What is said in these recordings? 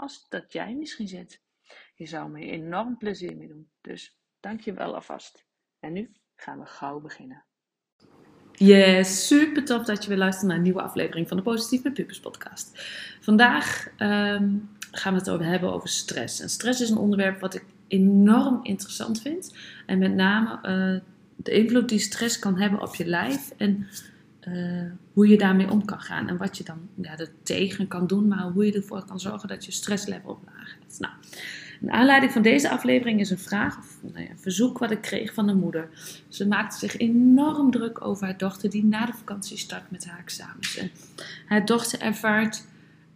als dat jij misschien zit. Je zou me enorm plezier mee doen. Dus dank je wel alvast. En nu gaan we gauw beginnen. Yes, super tof dat je weer luistert naar een nieuwe aflevering van de Positief met Pupers podcast. Vandaag ehm, gaan we het over hebben over stress. En stress is een onderwerp wat ik enorm interessant vind. En met name uh, de invloed die stress kan hebben op je lijf en uh, hoe je daarmee om kan gaan. En wat je dan ja, er tegen kan doen, maar hoe je ervoor kan zorgen dat je stresslevel laag is. Nou, een aanleiding van deze aflevering is een vraag, of nou ja, een verzoek wat ik kreeg van een moeder. Ze maakte zich enorm druk over haar dochter die na de vakantie start met haar examens. En haar dochter ervaart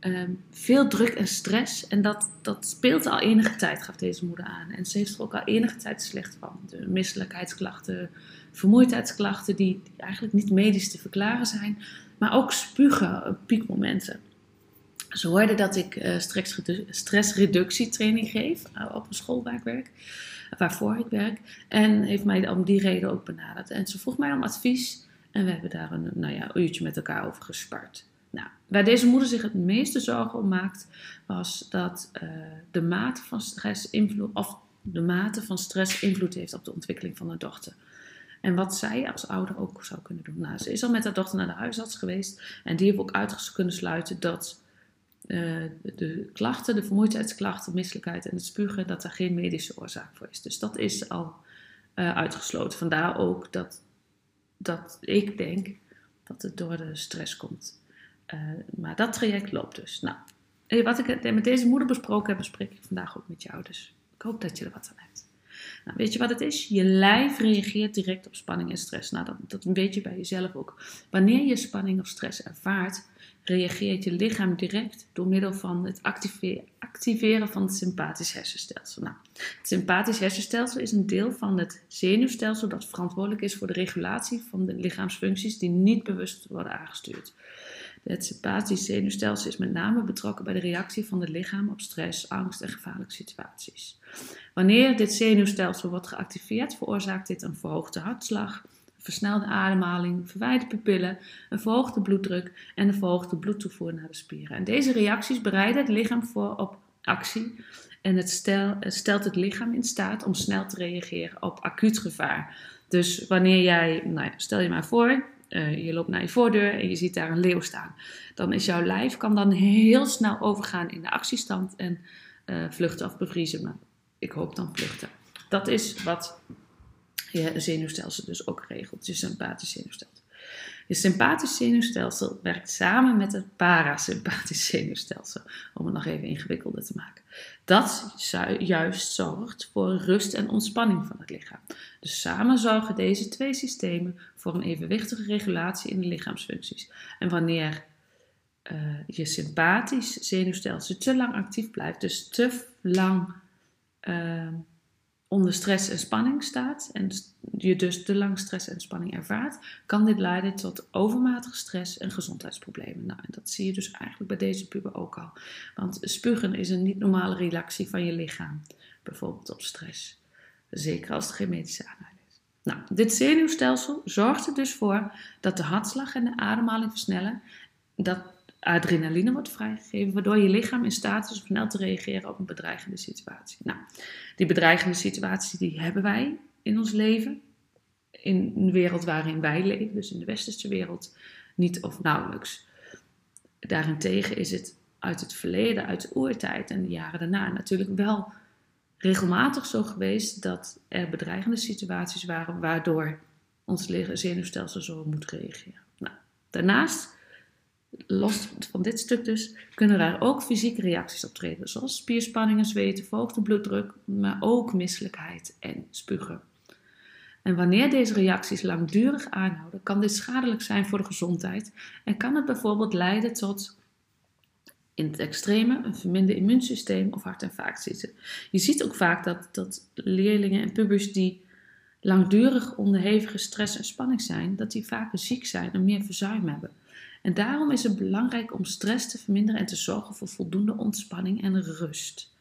um, veel druk en stress en dat, dat speelt al enige tijd, gaf deze moeder aan. En ze heeft er ook al enige tijd slecht van. De misselijkheidsklachten, vermoeidheidsklachten die, eigenlijk niet medisch te verklaren zijn, maar ook spugen op piekmomenten. Ze hoorden dat ik uh, stressreductietraining geef uh, op een school waar ik werk, waarvoor ik werk. En heeft mij om die reden ook benaderd. En ze vroeg mij om advies en we hebben daar een nou ja, uurtje met elkaar over gespart. Nou, waar deze moeder zich het meeste zorgen om maakt, was dat de mate van stress invloed, of de mate van stress invloed heeft op de ontwikkeling van haar dochter. En wat zij als ouder ook zou kunnen doen. Nou, ze is al met haar dochter naar de huisarts geweest en die heeft ook uit kunnen sluiten dat uh, de klachten, de vermoeidheidsklachten, misselijkheid en het spugen, dat er geen medische oorzaak voor is. Dus dat is al uh, uitgesloten. Vandaar ook dat, dat ik denk dat het door de stress komt. Uh, maar dat traject loopt dus. Nou, wat ik met deze moeder besproken heb, bespreek ik vandaag ook met jou. Dus ik hoop dat je er wat aan hebt. Nou, weet je wat het is? Je lijf reageert direct op spanning en stress. Nou, dat, dat weet je bij jezelf ook. Wanneer je spanning of stress ervaart, reageert je lichaam direct door middel van het activeren van het sympathisch hersenstelsel. Nou, het sympathisch hersenstelsel is een deel van het zenuwstelsel dat verantwoordelijk is voor de regulatie van de lichaamsfuncties die niet bewust worden aangestuurd. Het sympathisch zenuwstelsel is met name betrokken bij de reactie van het lichaam op stress, angst en gevaarlijke situaties. Wanneer dit zenuwstelsel wordt geactiveerd, veroorzaakt dit een verhoogde hartslag, versnelde ademhaling, verwijde pupillen, een verhoogde bloeddruk en een verhoogde bloedtoevoer naar de spieren. En deze reacties bereiden het lichaam voor op actie en het stelt het lichaam in staat om snel te reageren op acuut gevaar. Dus wanneer jij, nou ja, stel je maar voor, uh, je loopt naar je voordeur en je ziet daar een leeuw staan. Dan is jouw lijf kan dan heel snel overgaan in de actiestand en uh, vluchten of bevriezen. Maar ik hoop dan vluchten. Dat is wat je zenuwstelsel dus ook regelt, je sympathisch zenuwstelsel. Je sympathisch zenuwstelsel werkt samen met het parasympathisch zenuwstelsel, om het nog even ingewikkelder te maken. Dat juist zorgt voor rust en ontspanning van het lichaam. Dus samen zorgen deze twee systemen voor een evenwichtige regulatie in de lichaamsfuncties. En wanneer uh, je sympathisch zenuwstelsel te lang actief blijft, dus te lang uh, onder stress en spanning staat en je dus te lang stress en spanning ervaart, kan dit leiden tot overmatige stress en gezondheidsproblemen. Nou, en dat zie je dus eigenlijk bij deze puber ook al. Want spugen is een niet normale reactie van je lichaam, bijvoorbeeld op stress. Zeker als er geen medische is. Nou, dit zenuwstelsel zorgt er dus voor dat de hartslag en de ademhaling versnellen, dat adrenaline wordt vrijgegeven, waardoor je lichaam in staat is om snel te reageren op een bedreigende situatie. Nou, die bedreigende situatie die hebben wij in ons leven, in een wereld waarin wij leven, dus in de westerse wereld, niet of nauwelijks. Daarentegen is het uit het verleden, uit de oertijd en de jaren daarna natuurlijk wel regelmatig zo geweest dat er bedreigende situaties waren waardoor ons zenuwstelsel zo moet reageren. Nou, daarnaast, los van dit stuk dus, kunnen er ook fysieke reacties optreden, zoals spierspanningen, zweten, verhoogde bloeddruk, maar ook misselijkheid en spugen. En wanneer deze reacties langdurig aanhouden, kan dit schadelijk zijn voor de gezondheid en kan het bijvoorbeeld leiden tot in het extreme een verminderd immuunsysteem of hart- en vaatziekten. Je ziet ook vaak dat, dat leerlingen en pubers die langdurig onder hevige stress en spanning zijn, dat die vaker ziek zijn en meer verzuim hebben. En daarom is het belangrijk om stress te verminderen en te zorgen voor voldoende ontspanning en rust.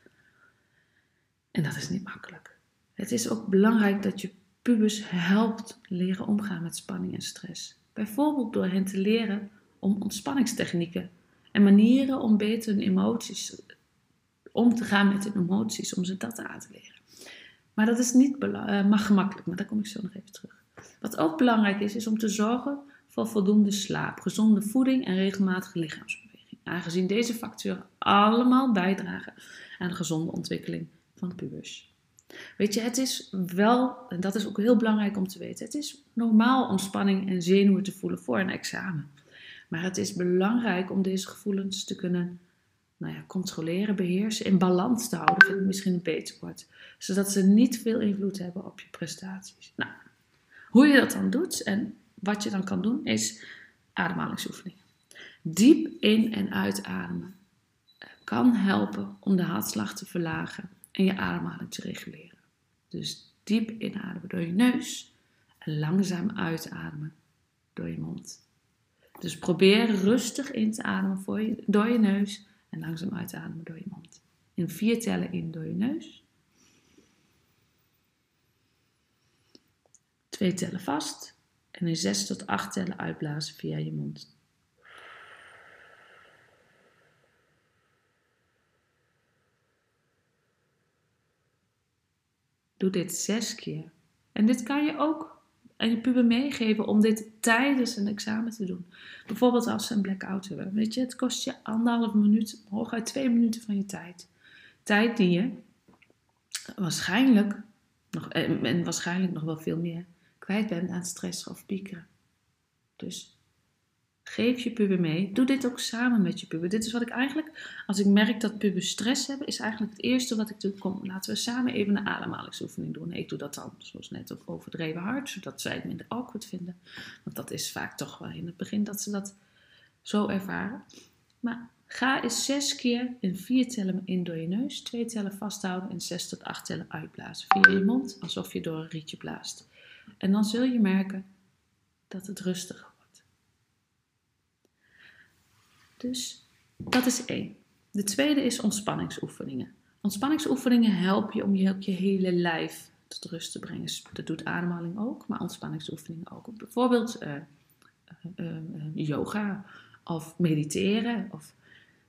En dat is niet makkelijk. Het is ook belangrijk dat je pubers helpt leren omgaan met spanning en stress. Bijvoorbeeld door hen te leren om ontspanningstechnieken en manieren om beter hun emoties om te gaan met hun emoties, om ze dat aan te leren. Maar dat is niet uh, mag gemakkelijk, maar daar kom ik zo nog even terug. Wat ook belangrijk is, is om te zorgen voor voldoende slaap, gezonde voeding en regelmatige lichaamsbeweging. Aangezien deze factoren allemaal bijdragen aan de gezonde ontwikkeling van pubers. Weet je, het is wel, en dat is ook heel belangrijk om te weten, het is normaal om spanning en zenuwen te voelen voor een examen. Maar het is belangrijk om deze gevoelens te kunnen nou ja, controleren, beheersen, in balans te houden, vind ik misschien een beter woord. Zodat ze niet veel invloed hebben op je prestaties. Nou, hoe je dat dan doet en wat je dan kan doen, is ademhalingsoefeningen. Diep in- en uitademen kan helpen om de hartslag te verlagen en je ademhaling te reguleren. Dus diep inademen door je neus en langzaam uitademen door je mond. Dus probeer rustig in te ademen door je neus en langzaam uit te ademen door je mond. In vier tellen in door je neus. Twee tellen vast. En in zes tot acht tellen uitblazen via je mond. Doe dit zes keer. En dit kan je ook aan je puber meegeven om dit tijdens een examen te doen. Bijvoorbeeld als ze een blackout hebben. Weet je, het kost je anderhalf minuut, hooguit twee minuten van je tijd. Tijd die je waarschijnlijk, nog, eh, en waarschijnlijk nog wel veel meer, kwijt bent aan stress of piekeren. Dus Geef je puber mee. Doe dit ook samen met je puber. Dit is wat ik eigenlijk, als ik merk dat pubers stress hebben, is eigenlijk het eerste wat ik doe. Kom, laten we samen even een ademhalingsoefening doen. Ik doe dat dan, zoals net, op overdreven hard, zodat zij het minder awkward vinden. Want dat is vaak toch wel in het begin dat ze dat zo ervaren. Maar ga eens zes keer in vier tellen in door je neus, twee tellen vasthouden en zes tot acht tellen uitblazen. Via je mond, alsof je door een rietje blaast. En dan zul je merken dat het rustiger Dus dat is één. De tweede is ontspanningsoefeningen. Ontspanningsoefeningen helpen je om je, hele lijf tot rust te brengen. Dat doet ademhaling ook, maar ontspanningsoefeningen ook. Bijvoorbeeld uh, uh, yoga of mediteren. Of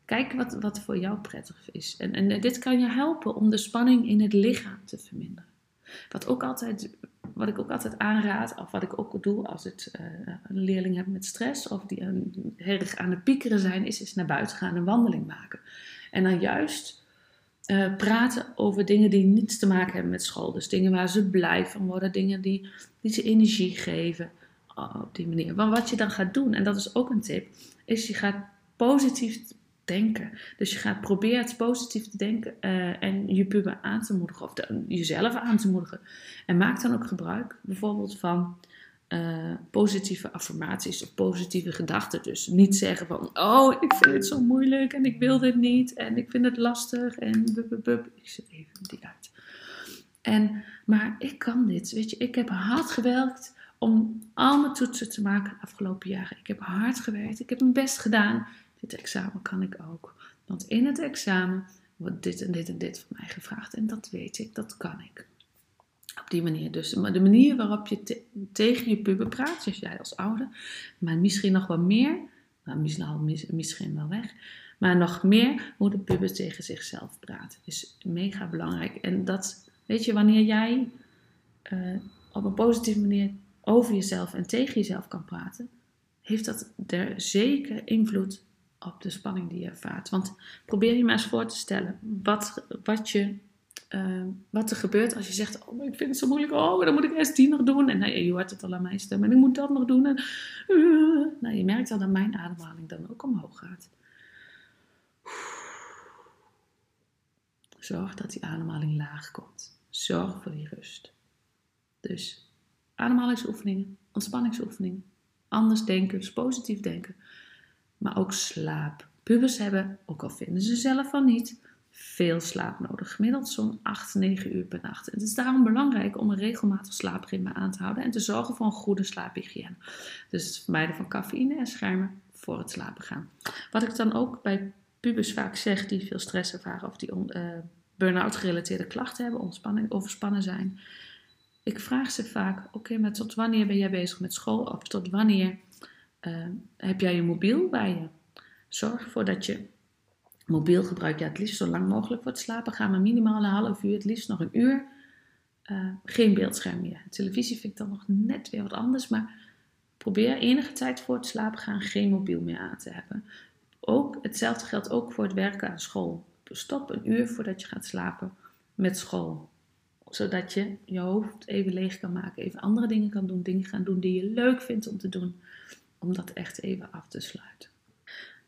kijk wat, wat voor jou prettig is. En, en dit kan je helpen om de spanning in het lichaam te verminderen. Wat, ook altijd, wat ik ook altijd aanraad, of wat ik ook doe als ik uh, een leerling heb met stress of die erg aan het piekeren zijn, is, is naar buiten gaan en een wandeling maken. En dan juist uh, praten over dingen die niets te maken hebben met school. Dus dingen waar ze blij van worden, dingen die, die ze energie geven uh, op die manier. Maar wat je dan gaat doen, en dat is ook een tip, is je gaat positief denken. Dus je gaat proberen positief te denken uh, en je puber aan te moedigen of de, jezelf aan te moedigen. En maak dan ook gebruik bijvoorbeeld van uh, positieve affirmaties of positieve gedachten. Dus niet zeggen van, oh, ik vind het zo moeilijk en ik wil dit niet en ik vind het lastig en bub, bub, Ik zet even die uit. En, maar ik kan dit, weet je, ik heb hard gewerkt om al mijn toetsen te maken de afgelopen jaren. Ik heb hard gewerkt, ik heb mijn best gedaan. Dit examen kan ik ook. Want in het examen wordt dit en dit en dit van mij gevraagd. En dat weet ik, dat kan ik. Op die manier dus. Maar de manier waarop je tegen je puber praat, dus jij als ouder, maar misschien nog wel meer, nou, misschien misschien wel weg, maar nog meer hoe de puber tegen zichzelf praat. Is mega belangrijk. En dat, weet je, wanneer jij uh, op een positieve manier over jezelf en tegen jezelf kan praten, heeft dat er zeker invloed op de spanning die je ervaart. Want probeer je maar eens voor te stellen wat, wat, je, uh, wat er gebeurt als je zegt: Oh, ik vind het zo moeilijk. Oh, dan moet ik eerst die nog doen. En nou, je hoort het al aan mijn stem. En ik moet dat nog doen. En, uh, nou, je merkt al dat mijn ademhaling dan ook omhoog gaat. Zorg dat die ademhaling laag komt. Zorg voor die rust. Dus ademhalingsoefeningen, ontspanningsoefeningen, anders denken, dus positief denken, maar ook slaap. Pubers hebben, ook al vinden ze zelf van niet, veel slaap nodig. Gemiddeld zo'n 8, 9 uur per nacht. Het is daarom belangrijk om een regelmatig slaapritme aan te houden en te zorgen voor een goede slaaphygiëne. Dus het vermijden van cafeïne en schermen voor het slapen gaan. Wat ik dan ook bij pubers vaak zeg die veel stress ervaren of die uh, burn-out gerelateerde klachten hebben, ontspanning, overspannen zijn. Ik vraag ze vaak, oké, maar tot wanneer ben jij bezig met school? Of tot wanneer uh, heb jij je mobiel bij je? Zorg ervoor dat je mobiel gebruikt, ja, het liefst zo lang mogelijk voor het slapen gaan, maar minimaal een half uur, het liefst nog een uur. Uh, geen beeldscherm meer. Televisie vind ik dan nog net weer wat anders, maar probeer enige tijd voor het slapen gaan geen mobiel meer aan te hebben. Ook, hetzelfde geldt ook voor het werken aan school. Stop een uur voordat je gaat slapen met school. Zodat je je hoofd even leeg kan maken, even andere dingen kan doen, dingen gaan doen die je leuk vindt om te doen. Om dat echt even af te sluiten.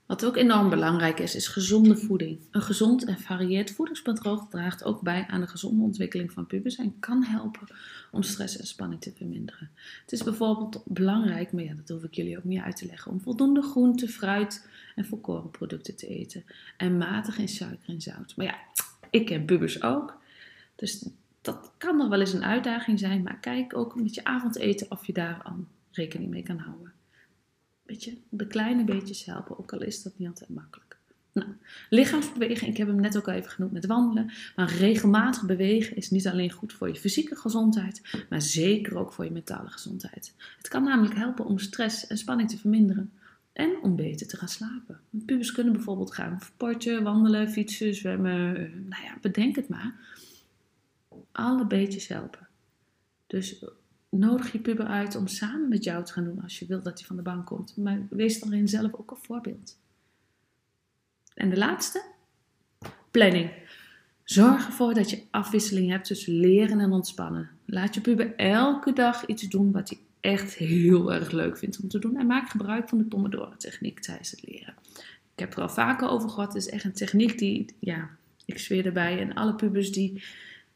Wat ook enorm belangrijk is, is gezonde voeding. Een gezond en varieerd voedingspatroon draagt ook bij aan de gezonde ontwikkeling van pubers en kan helpen om stress en spanning te verminderen. Het is bijvoorbeeld belangrijk, maar ja, dat hoef ik jullie ook niet uit te leggen, om voldoende groente, fruit en volkorenproducten te eten. En matig in suiker en zout. Maar ja, ik ken pubers ook. Dus dat kan nog wel eens een uitdaging zijn, maar kijk ook met je avondeten of je daar al rekening mee kan houden beetje de kleine beetjes helpen, ook al is dat niet altijd makkelijk. Nou, ik heb hem net ook al even genoemd met wandelen. Maar regelmatig bewegen is niet alleen goed voor je fysieke gezondheid, maar zeker ook voor je mentale gezondheid. Het kan namelijk helpen om stress en spanning te verminderen en om beter te gaan slapen. Pubers kunnen bijvoorbeeld gaan sporten, wandelen, fietsen, zwemmen, nou ja, bedenk het maar. Alle beetjes helpen. Dus nodig je puber uit om samen met jou te gaan doen als je wilt dat hij van de bank komt. Maar wees daarin zelf ook een voorbeeld. En de laatste, planning. Zorg ervoor dat je afwisseling hebt tussen leren en ontspannen. Laat je puber elke dag iets doen wat hij echt heel erg leuk vindt om te doen. En maak gebruik van de Pomodoro-techniek tijdens het leren. Ik heb er al vaker over gehad. Het is echt een techniek die, ja, ik zweer erbij. En alle pubers die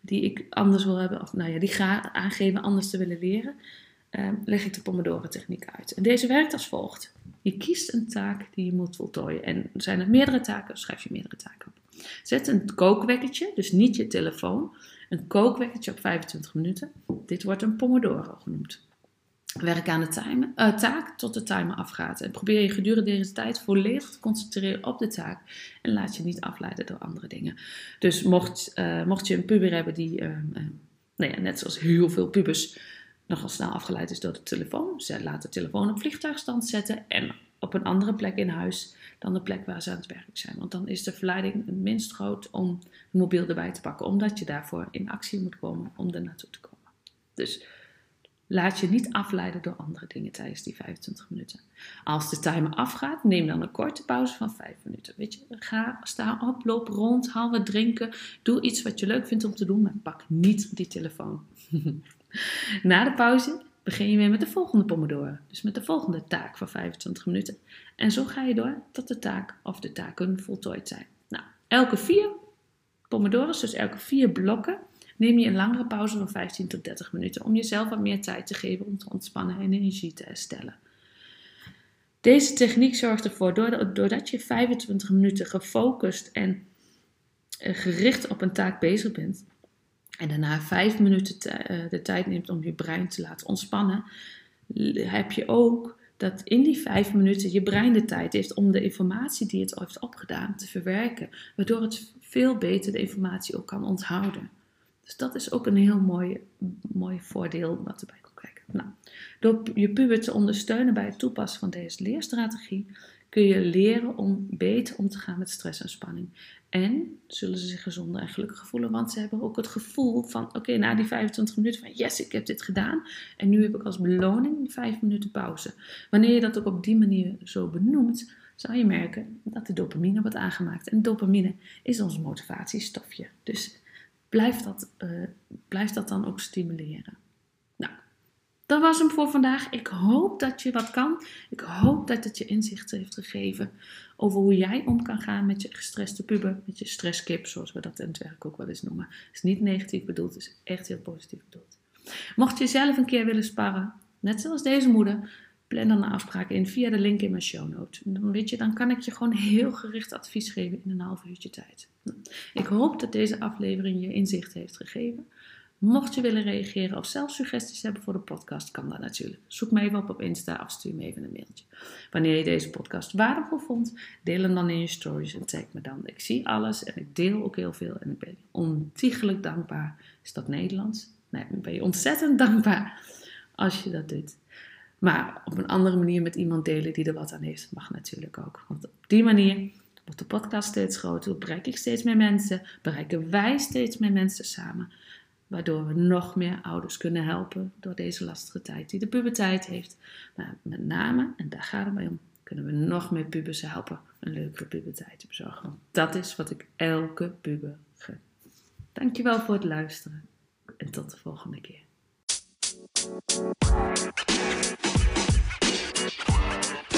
die ik anders wil hebben, of nou ja, die ga aangeven anders te willen leren, uh, leg ik de Pomodoro-techniek uit. En deze werkt als volgt. Je kiest een taak die je moet voltooien. En zijn er meerdere taken, schrijf je meerdere taken op. Zet een kookwekkertje, dus niet je telefoon. Een kookwekkertje op 25 minuten. Dit wordt een Pomodoro genoemd. Werk aan de uh, taak tot de timer afgaat. En probeer je gedurende deze tijd volledig te concentreren op de taak. En laat je niet afleiden door andere dingen. Dus mocht, uh, mocht je een puber hebben die, uh, nou ja, net zoals heel veel pubers, nogal snel afgeleid is door de telefoon. Ze laat de telefoon op vliegtuigstand zetten en op een andere plek in huis dan de plek waar ze aan het werk zijn. Want dan is de verleiding het minst groot om de mobiel erbij te pakken. Omdat je daarvoor in actie moet komen om er naartoe te komen. Dus Laat je niet afleiden door andere dingen tijdens die 25 minuten. Als de timer afgaat, neem dan een korte pauze van 5 minuten. Weet je, ga, sta op, loop rond, haal wat drinken. Doe iets wat je leuk vindt om te doen, maar pak niet die telefoon. Na de pauze begin je weer met de volgende pomodoro. Dus met de volgende taak van 25 minuten. En zo ga je door tot de taak of de taken voltooid zijn. Nou, elke vier pomodoro's, dus elke vier blokken, neem je een langere pauze van 15 tot 30 minuten om jezelf wat meer tijd te geven om te ontspannen en energie te herstellen. Deze techniek zorgt ervoor, doordat je 25 minuten gefocust en eh, gericht op een taak bezig bent, en daarna 5 minuten eh, de tijd neemt om je brein te laten ontspannen, heb je ook dat in die 5 minuten je brein de tijd heeft om de informatie die het heeft opgedaan te verwerken, waardoor het veel beter de informatie ook kan onthouden. Dus dat is ook een heel mooi, mooi voordeel wat erbij komt kijken. Nou, door je puber te ondersteunen bij het toepassen van deze leerstrategie, kun je leren om beter om te gaan met stress en spanning. En zullen ze zich gezonder en gelukkig voelen, want ze hebben ook het gevoel van: oké, na die 25 minuten van yes, ik heb dit gedaan. En nu heb ik als beloning 5 minuten pauze. Wanneer je dat ook op die manier zo benoemt, zal je merken dat de dopamine wordt aangemaakt. En dopamine is ons motivatiestofje. Dus blijf dat, uh, blijf dat dan ook stimuleren. Nou, dat was hem voor vandaag. Ik hoop dat je wat kan. Ik hoop dat het je inzicht heeft gegeven over hoe jij om kan gaan met je gestreste puber, met je stresskip, zoals we dat in het ook wel eens noemen. Het is niet negatief bedoeld, het is echt heel positief bedoeld. Mocht je zelf een keer willen sparren, net zoals deze moeder, plan dan een afspraak in via de link in mijn show notes. Dan, weet je, dan kan ik je gewoon heel gericht advies geven in een half uurtje tijd. Ik hoop dat deze aflevering je inzicht heeft gegeven. Mocht je willen reageren of zelf suggesties hebben voor de podcast, kan dat natuurlijk. Zoek me even op op Insta of stuur me even een mailtje. Wanneer je deze podcast waardevol vond, deel hem dan in je stories en tag me dan. Ik zie alles en ik deel ook heel veel en ik ben ontiegelijk dankbaar. Is dat Nederlands? Nee, ik ben je ontzettend dankbaar als je dat doet. Maar op een andere manier met iemand delen die er wat aan heeft, mag natuurlijk ook. Want op die manier wordt de podcast steeds groter, bereik ik steeds meer mensen, bereiken wij steeds meer mensen samen. Waardoor we nog meer ouders kunnen helpen door deze lastige tijd die de puberteit heeft. Maar met name, en daar gaat het mij om, kunnen we nog meer pubers helpen een leukere puberteit te bezorgen. Want dat is wat ik elke puber gun. Dankjewel voor het luisteren en tot de volgende keer. Thank you.